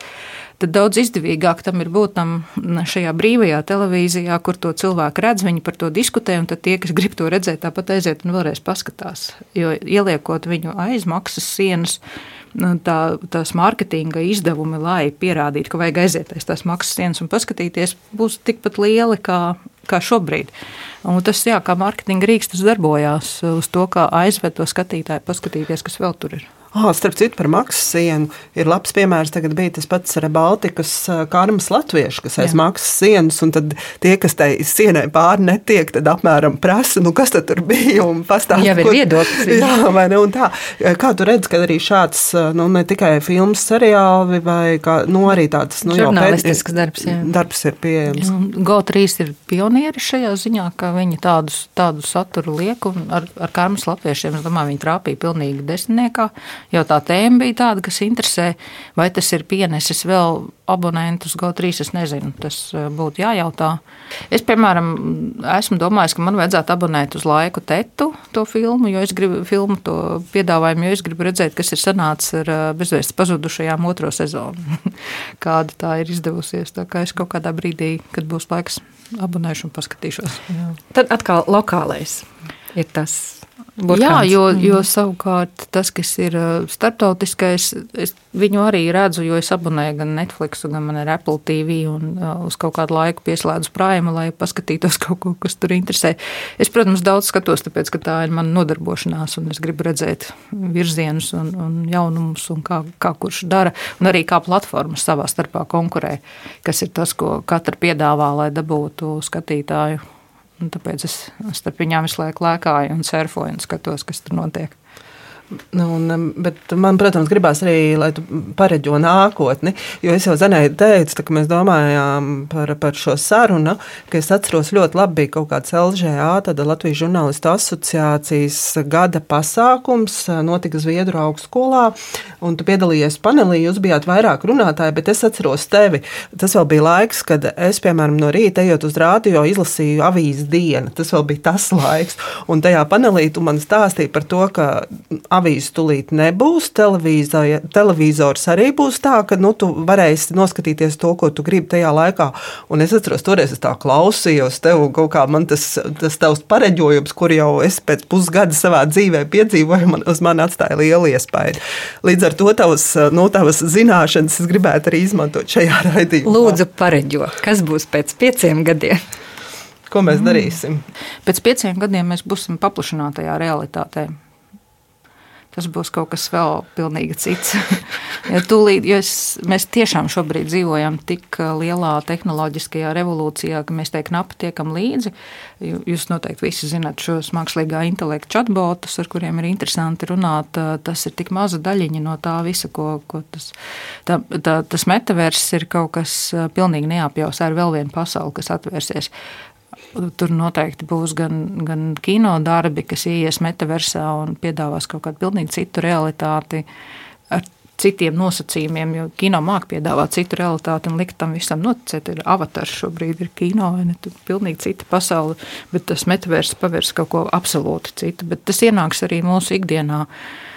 tad daudz izdevīgāk tam ir būt tam šajā brīvajā televīzijā, kur to cilvēku redz, viņi par to diskutē, un tad tie, kas grib to redzēt, tāpat aiziet un vēlreiz paskatās. Jo ieliekot viņu aiz maksas sienas, nu, tā, tās mārketinga izdevumi, lai pierādītu, ka vajag aiziet aiz tās maksas sienas un paskatīties, būs tikpat lieli kā, kā šobrīd. Un tas, jā, kā mārketinga rīks, tas darbojās uz to, kā aizved to skatītāju, paskatīties, kas vēl tur ir. Oh, starp citu, par maksas sienu ir labs piemērs. Tagad bija tas pats ar Baltikas karmas latviešu, kas aiz maksas sienas, un tad tie, kas tai sienai pāri netiek, tad apmēram prasa, nu kas tur bija un pastāsta. Jā, ir viedoklis. Jā, vai ne, un tā. Kā tu redz, ka arī šāds, nu ne tikai filmas seriāli, vai kā, nu arī tāds, nu jau pēdējais darbs, jā. darbs ir pieejams. GO3 ir pionieri šajā ziņā, ka viņi tādus, tādu saturu liek, un ar, ar karmas latviešiem, es domāju, viņi trāpīja pilnīgi desmitniekā jo tā tēma bija tāda, kas interesē. Vai tas ir pienesis vēl abonentus GO3, es nezinu, tas eh, būtu jājautā. Es, piemēram, esmu domājis, ka man vajadzētu abonēt uz laiku tetu to filmu, jo es gribu filmu to piedāvājumu, jo es gribu redzēt, kas ir sanācis ar eh, bezvēsts pazudušajām otro sezonu. [laughs] Kāda tā ir izdevusies. Tā kā es kaut kādā brīdī, kad būs laiks, abonēšu un paskatīšos. Jā. Tad atkal lokālais ir tas Burkāns. Jā, jo, jo savukārt tas, kas ir uh, starptautiskais, es viņu arī redzu, jo es abonēju gan Netflix, gan man ir Apple TV un uh, uz kaut kādu laiku pieslēdzu Prime, lai paskatītos [laughs] kaut ko, kas tur interesē. Es, protams, daudz skatos, tāpēc, ka tā ir mana nodarbošanās un es gribu redzēt virzienus un, un jaunumus un kā, kā kurš dara un arī kā platformas savā starpā konkurē, kas ir tas, ko katra piedāvā, lai dabūtu skatītāju tāpēc es starp viņām visu laiku lēkāju un surfoju un skatos, kas tur notiek. Nu, un, bet man, protams, gribās arī, lai tu pareģo nākotni. Jo es jau zenēju teicu, tā, ka mēs domājām par, par šo sarunu, ka es atceros ļoti labi, bija kaut kāds LŽA, tāda Latvijas žurnālistu asociācijas gada pasākums, notika Zviedru augstskolā, un tu piedalījies panelī, jūs bijāt vairāk runātāji, bet es atceros tevi. Tas vēl bija laiks, kad es, piemēram, no rīta ejot uz rādio, izlasīju avīzes dienu. Tas vēl bija tas [laughs] laiks, un tajā panelī tu man stāstīji par to, ka avīzes tūlīt nebūs, televizors arī būs tā, ka nu, tu varēsi noskatīties to, ko tu gribi tajā laikā. Un es atceros, toreiz es tā klausījos tev, kaut kā man tas, tas tavs pareģojums, kur jau es pēc pusgada savā dzīvē piedzīvoju, man, uz mani atstāja lielu iespēju. Līdz ar to tavas, nu, tavas zināšanas es gribētu arī izmantot šajā [laughs] raidījumā. Lūdzu, pareģo, kas būs pēc pieciem gadiem? Ko mēs darīsim? Pēc pieciem gadiem mēs būsim paplašinātajā realitātē tas būs kaut kas vēl pilnīgi cits. [laughs] ja tūlīt, jo es, mēs tiešām šobrīd dzīvojam tik uh, lielā tehnoloģiskajā revolūcijā, ka mēs te knapi tiekam līdzi. Jūs noteikti visi zināt šos mākslīgā intelekta chatbotus, ar kuriem ir interesanti runāt. Uh, tas ir tik maza daļiņa no tā visa, ko, ko tas, tā, tā, tas metavers ir kaut kas uh, pilnīgi neapjausā ar vēl vienu pasauli, kas atvērsies. Tur noteikti būs gan, gan kino darbi, kas ienāks metaversā un piedāvās kaut kādu pilnīgi citu realitāti. Ar citiem nosacījumiem, jo kino mākslinieks piedāvā citu realitāti un likt tam visam noticēt. Ir avatars šobrīd, ir kino, vai ne? Tur ir pilnīgi cita pasaule, bet tas metavers pavērs kaut ko absolūti citu. Bet tas ienāks arī mūsu ikdienā. Uh,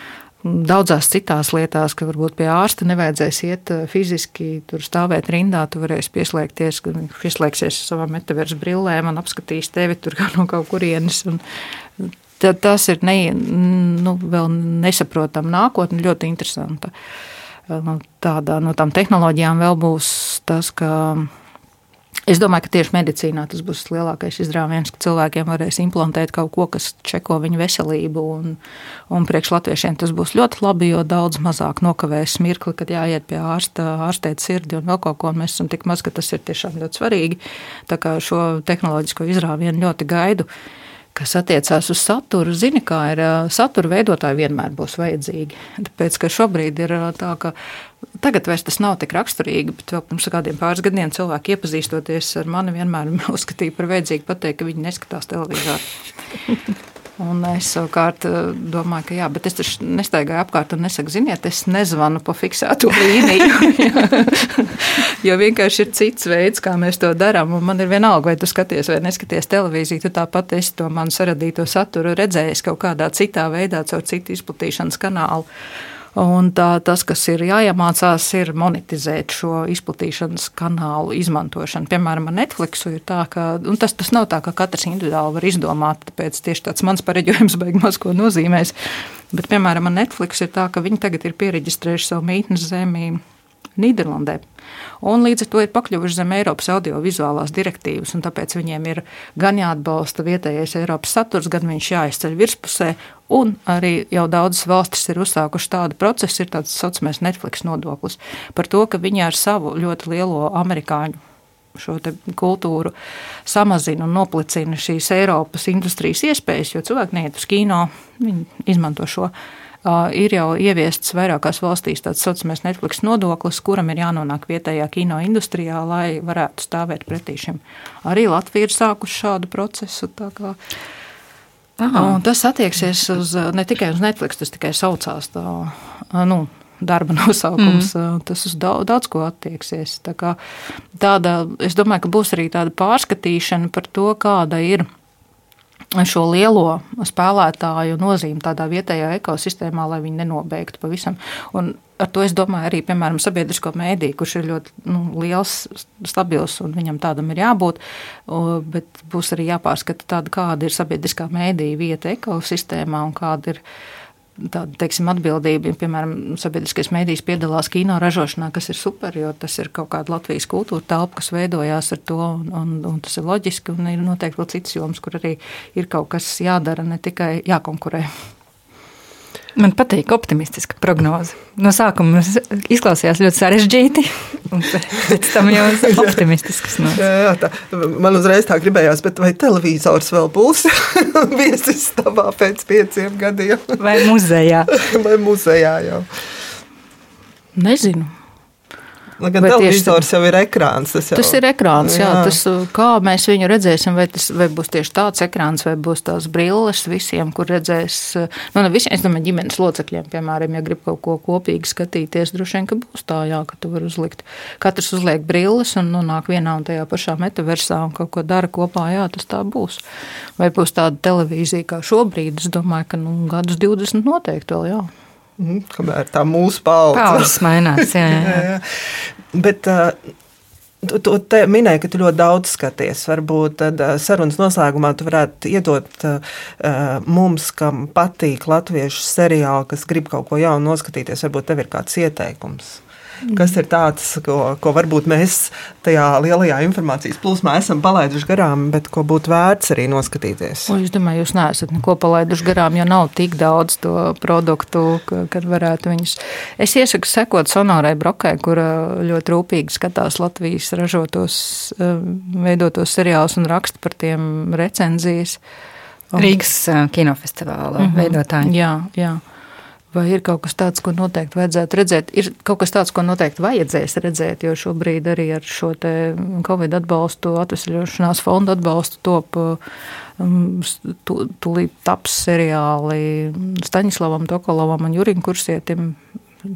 daudzās citās lietās, ka varbūt pie ārsta nevajadzēs iet eh, fiziski, tur stāvēt rindā, tu varēsi pieslēgties, pieslēgsies savām metaversu brillēm un apskatīs tevi tur kā no kaut kurienes. Un, tas ir ne, nu, vēl nesaprotama nākotne, ļoti interesanta. Nu, tādā, no tām tehnoloģijām vēl būs tas, ka Es domāju, ka tieši medicīnā tas būs lielākais izrāviens, ka cilvēkiem varēs implantēt kaut ko, kas čeko viņu veselību. Un, un priekš latviešiem tas būs ļoti labi, jo daudz mazāk nokavēs mirkli, kad jāiet pie ārsta, ārstēt sirdi un vēl kaut ko. Mēs esam tik maz, ka tas ir tiešām ļoti svarīgi. Tā kā šo tehnoloģisko izrāvienu ļoti gaidu. Kas attiecās uz saturu, zini, kā ir satura veidotāji vienmēr būs vajadzīgi. Tāpēc, ka šobrīd ir tā, ka tagad tas nav tik raksturīgi, bet vēl pirms kādiem pāris gadiem cilvēki iepazīstoties ar mani vienmēr [laughs] uzskatīja par vajadzīgu pateikt, ka viņi neskatās televizoru. [laughs] Un es savukārt eh, domāju, ka jā, bet es taču nestaigāju apkārt un nesaku, ziniet, es nezvanu pa fiksētu [laughs] līniju. jo vienkārši ir cits veids, kā mēs to darām. Man ir vienalga, vai tu skaties vai neskaties televīziju, tu tāpat esi to manu saradīto saturu redzējis kaut kādā citā veidā, caur citu izplatīšanas kanālu. Un tā, tas, kas ir jāiemācās, ir monetizēt šo izplatīšanas kanālu izmantošanu. Piemēram, ar Netflixu ir tā, ka tas, tas nav tā, ka katrs individuāli var izdomāt, tāpēc tieši tāds mans pareģojums [laughs] beigās ko nozīmēs. Bet, piemēram, ar Netflix ir tā, ka viņi tagad ir pieregistrējuši savu mītnes zemī Nīderlandē. Un līdz ar to ir pakļuvuši zem Eiropas audiovizuālās direktīvas, un tāpēc viņiem ir gan jāatbalsta vietējais Eiropas saturs, gan viņš jāizceļ virspusē. Un arī jau daudzas valstis ir uzsākušas tādu procesu, ir tāds saucamais Netflix nodoklis par to, ka viņi ar savu ļoti lielo amerikāņu šo kultūru samazina un noplicina šīs Eiropas industrijas iespējas, jo cilvēki neiet uz kino, viņi izmanto šo ir jau ieviests vairākās valstīs tāds saucamais Netflix nodoklis, kuram ir jānonāk vietējā kino industrijā, lai varētu stāvēt pretī šim. Arī Latvija ir sākuši šādu procesu. Tas attieksies uz, ne tikai uz Netflix, tas tikai saucās tā, nu, darba [laughs] nosaukums. Mm. Tas uz daudz, daudz ko attieksies. Tā kā, tāda, es domāju, ka būs arī tāda pārskatīšana par to, kāda ir šo lielo spēlētāju nozīmi tādā vietējā ekosistēmā, lai viņi nenobeigtu pavisam. Un ar to es domāju arī, piemēram, sabiedrisko mēdīju, kurš ir ļoti nu, liels, stabils un viņam tādam ir jābūt. Bet būs arī jāpārskata, tāda, kāda ir sabiedriskā mēdīja vieta ekosistēmā un kāda ir tāda teiksim, atbildība. Piemēram, sabiedriskais mēdījis piedalās kino ražošanā, kas ir super, jo tas ir kaut kāda Latvijas kultūra telpa, kas veidojās ar to, un, un, un tas ir loģiski. Un ir noteikti vēl citas jomas, kur arī ir kaut kas jādara, ne tikai jākonkurē. Man patīk optimistiska prognoze. No sākuma izklausījās ļoti sarežģīti, un [laughs] pēc tam jau [laughs] optimistisks. No. Jā, jā, tā, man uzreiz tā gribējās, bet vai televizors vēl būs [laughs] viesistabā pēc pieciem gadiem? Vai muzejā? vai muzejā jau? Nezinu. Lai gan Bet tieši televizors jau ir ekrāns. Tas, jau, Tas ir ekrāns, jā. Jā. Tas, kā mēs viņu redzēsim, vai, tas, vai būs tieši tāds ekrāns, vai būs tās brilles visiem, kur redzēs. Nu, ne visiem, es domāju, ģimenes locekļiem, piemēram, ja grib kaut ko kopīgi skatīties, droši vien, ka būs tā, jā, ka tu vari uzlikt. Katrs uzliek brilles un nonāk vienā un tajā pašā metaversā un kaut ko dara kopā, jā, tas tā būs. Vai būs tāda televīzija kā šobrīd, es domāju, ka nu, gadus 20 noteikti vēl, jā. Mhm, Kamēr tā mūsu paudze. Paudzes mainās. Jā, jā. Jā, [laughs] jā. Bet uh, tu, tu minēji, ka tu ļoti daudz skaties. Varbūt tad sarunas noslēgumā tu varētu iedot uh, mums, kam patīk latviešu seriāli, kas grib kaut ko jaunu noskatīties. Varbūt tev ir kāds ieteikums. Kas ir tāds, ko, ko varbūt mēs tajā lielajā informācijas plūsmā esam palaiduši garām, bet ko būtu vērts arī noskatīties? O, es domāju, jūs neesat neko palaiduši garām, jo nav tik daudz to produktu, ka, kad varētu viņus. Es iesaku sekot Sonorai Brokai, kur ļoti rūpīgi skatās Latvijas ražotos, eh, veidotos seriālus un raksta par tiem recenzijas. Rīgas uh, kinofestivāla mm -hmm. veidotāji. Jā, jā. Vai ir kaut kas tāds, ko noteikti vajadzētu redzēt? Ir kaut kas tāds, ko noteikti vajadzēs redzēt, jo šobrīd arī ar šo Covid atbalstu, atvesļošanās fondu atbalstu top tu- tūlīt taps seriāli Staņislavam Tokolovam un Jurim Kursietim.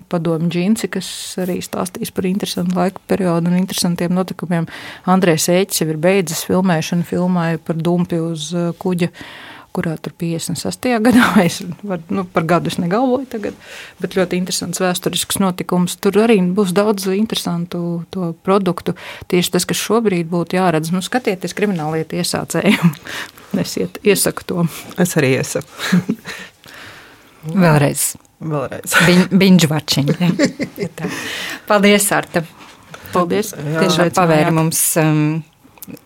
Padomu džinsi, kas arī stāstīs par interesantu laika periodu un interesantiem notikumiem. Andrēs Ēķis jau ir beidzis filmēšanu, filmēja par dumpi uz uh, kuģa kurā tur 56. [laughs] gadā es var, nu, par gadu es negalvoju tagad, bet ļoti interesants vēsturisks notikums. Tur arī būs daudz interesantu to produktu. Tieši tas, kas šobrīd būtu jāredz, nu skatieties krimināllietu iesācēju. [laughs] es iet, iesaku to. Es arī iesaku. [laughs] Vēlreiz. Vēlreiz. Binge watching. Tā. Paldies, Arta. Paldies. Tiešām pavēri mums um,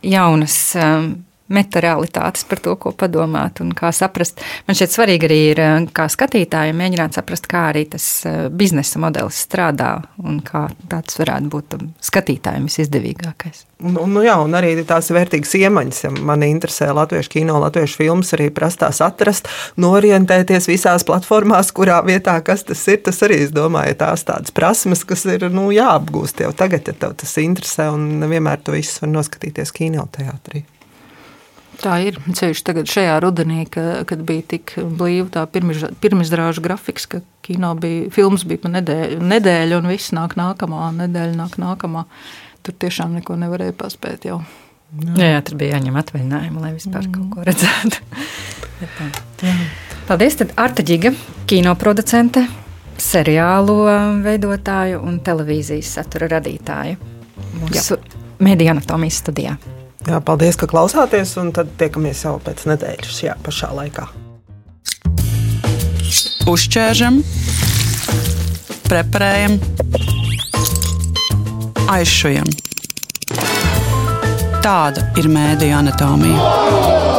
jaunas um, metarealitātes par to, ko padomāt un kā saprast. Man šķiet svarīgi arī ir, uh, kā skatītājiem, mēģināt saprast, kā arī tas uh, biznesa modelis strādā un kā tāds varētu būt skatītājiem visizdevīgākais. Nu, nu jā, un arī tās vērtīgas iemaņas. Ja man interesē latviešu kino, latviešu filmas, arī prastās atrast, norientēties visās platformās, kurā vietā kas tas ir. Tas arī, es domāju, tās tādas prasmes, kas ir nu, jāapgūst jau tagad, ja tev tas interesē, un nevienmēr to visu var noskatīties kinoteātrī. Tā ir ceļš tagad šajā rudenī, ka, kad bija tik blīva tā pirmizrāžu grafiks, ka kino bija, filmas bija pa nedēļu, nedēļu un viss nāk nākamā, nedēļa nāk nākamā. Tur tiešām neko nevarēja paspēt jau. Jā, jā, tur bija jāņem atvaļinājumi, lai vispār mm. kaut ko redzētu. [laughs] Paldies, tad Arta Ģiga, kinoproducente, seriālu veidotāju un televīzijas satura radītāju. Mūsu mediju anatomijas studijā. Jā, paldies, ka klausāties, un tad tiekamies jau pēc nedēļas šajā pašā laikā. Uzķēršam, preparējam, aizšujam. Tāda ir mēdija anatomija.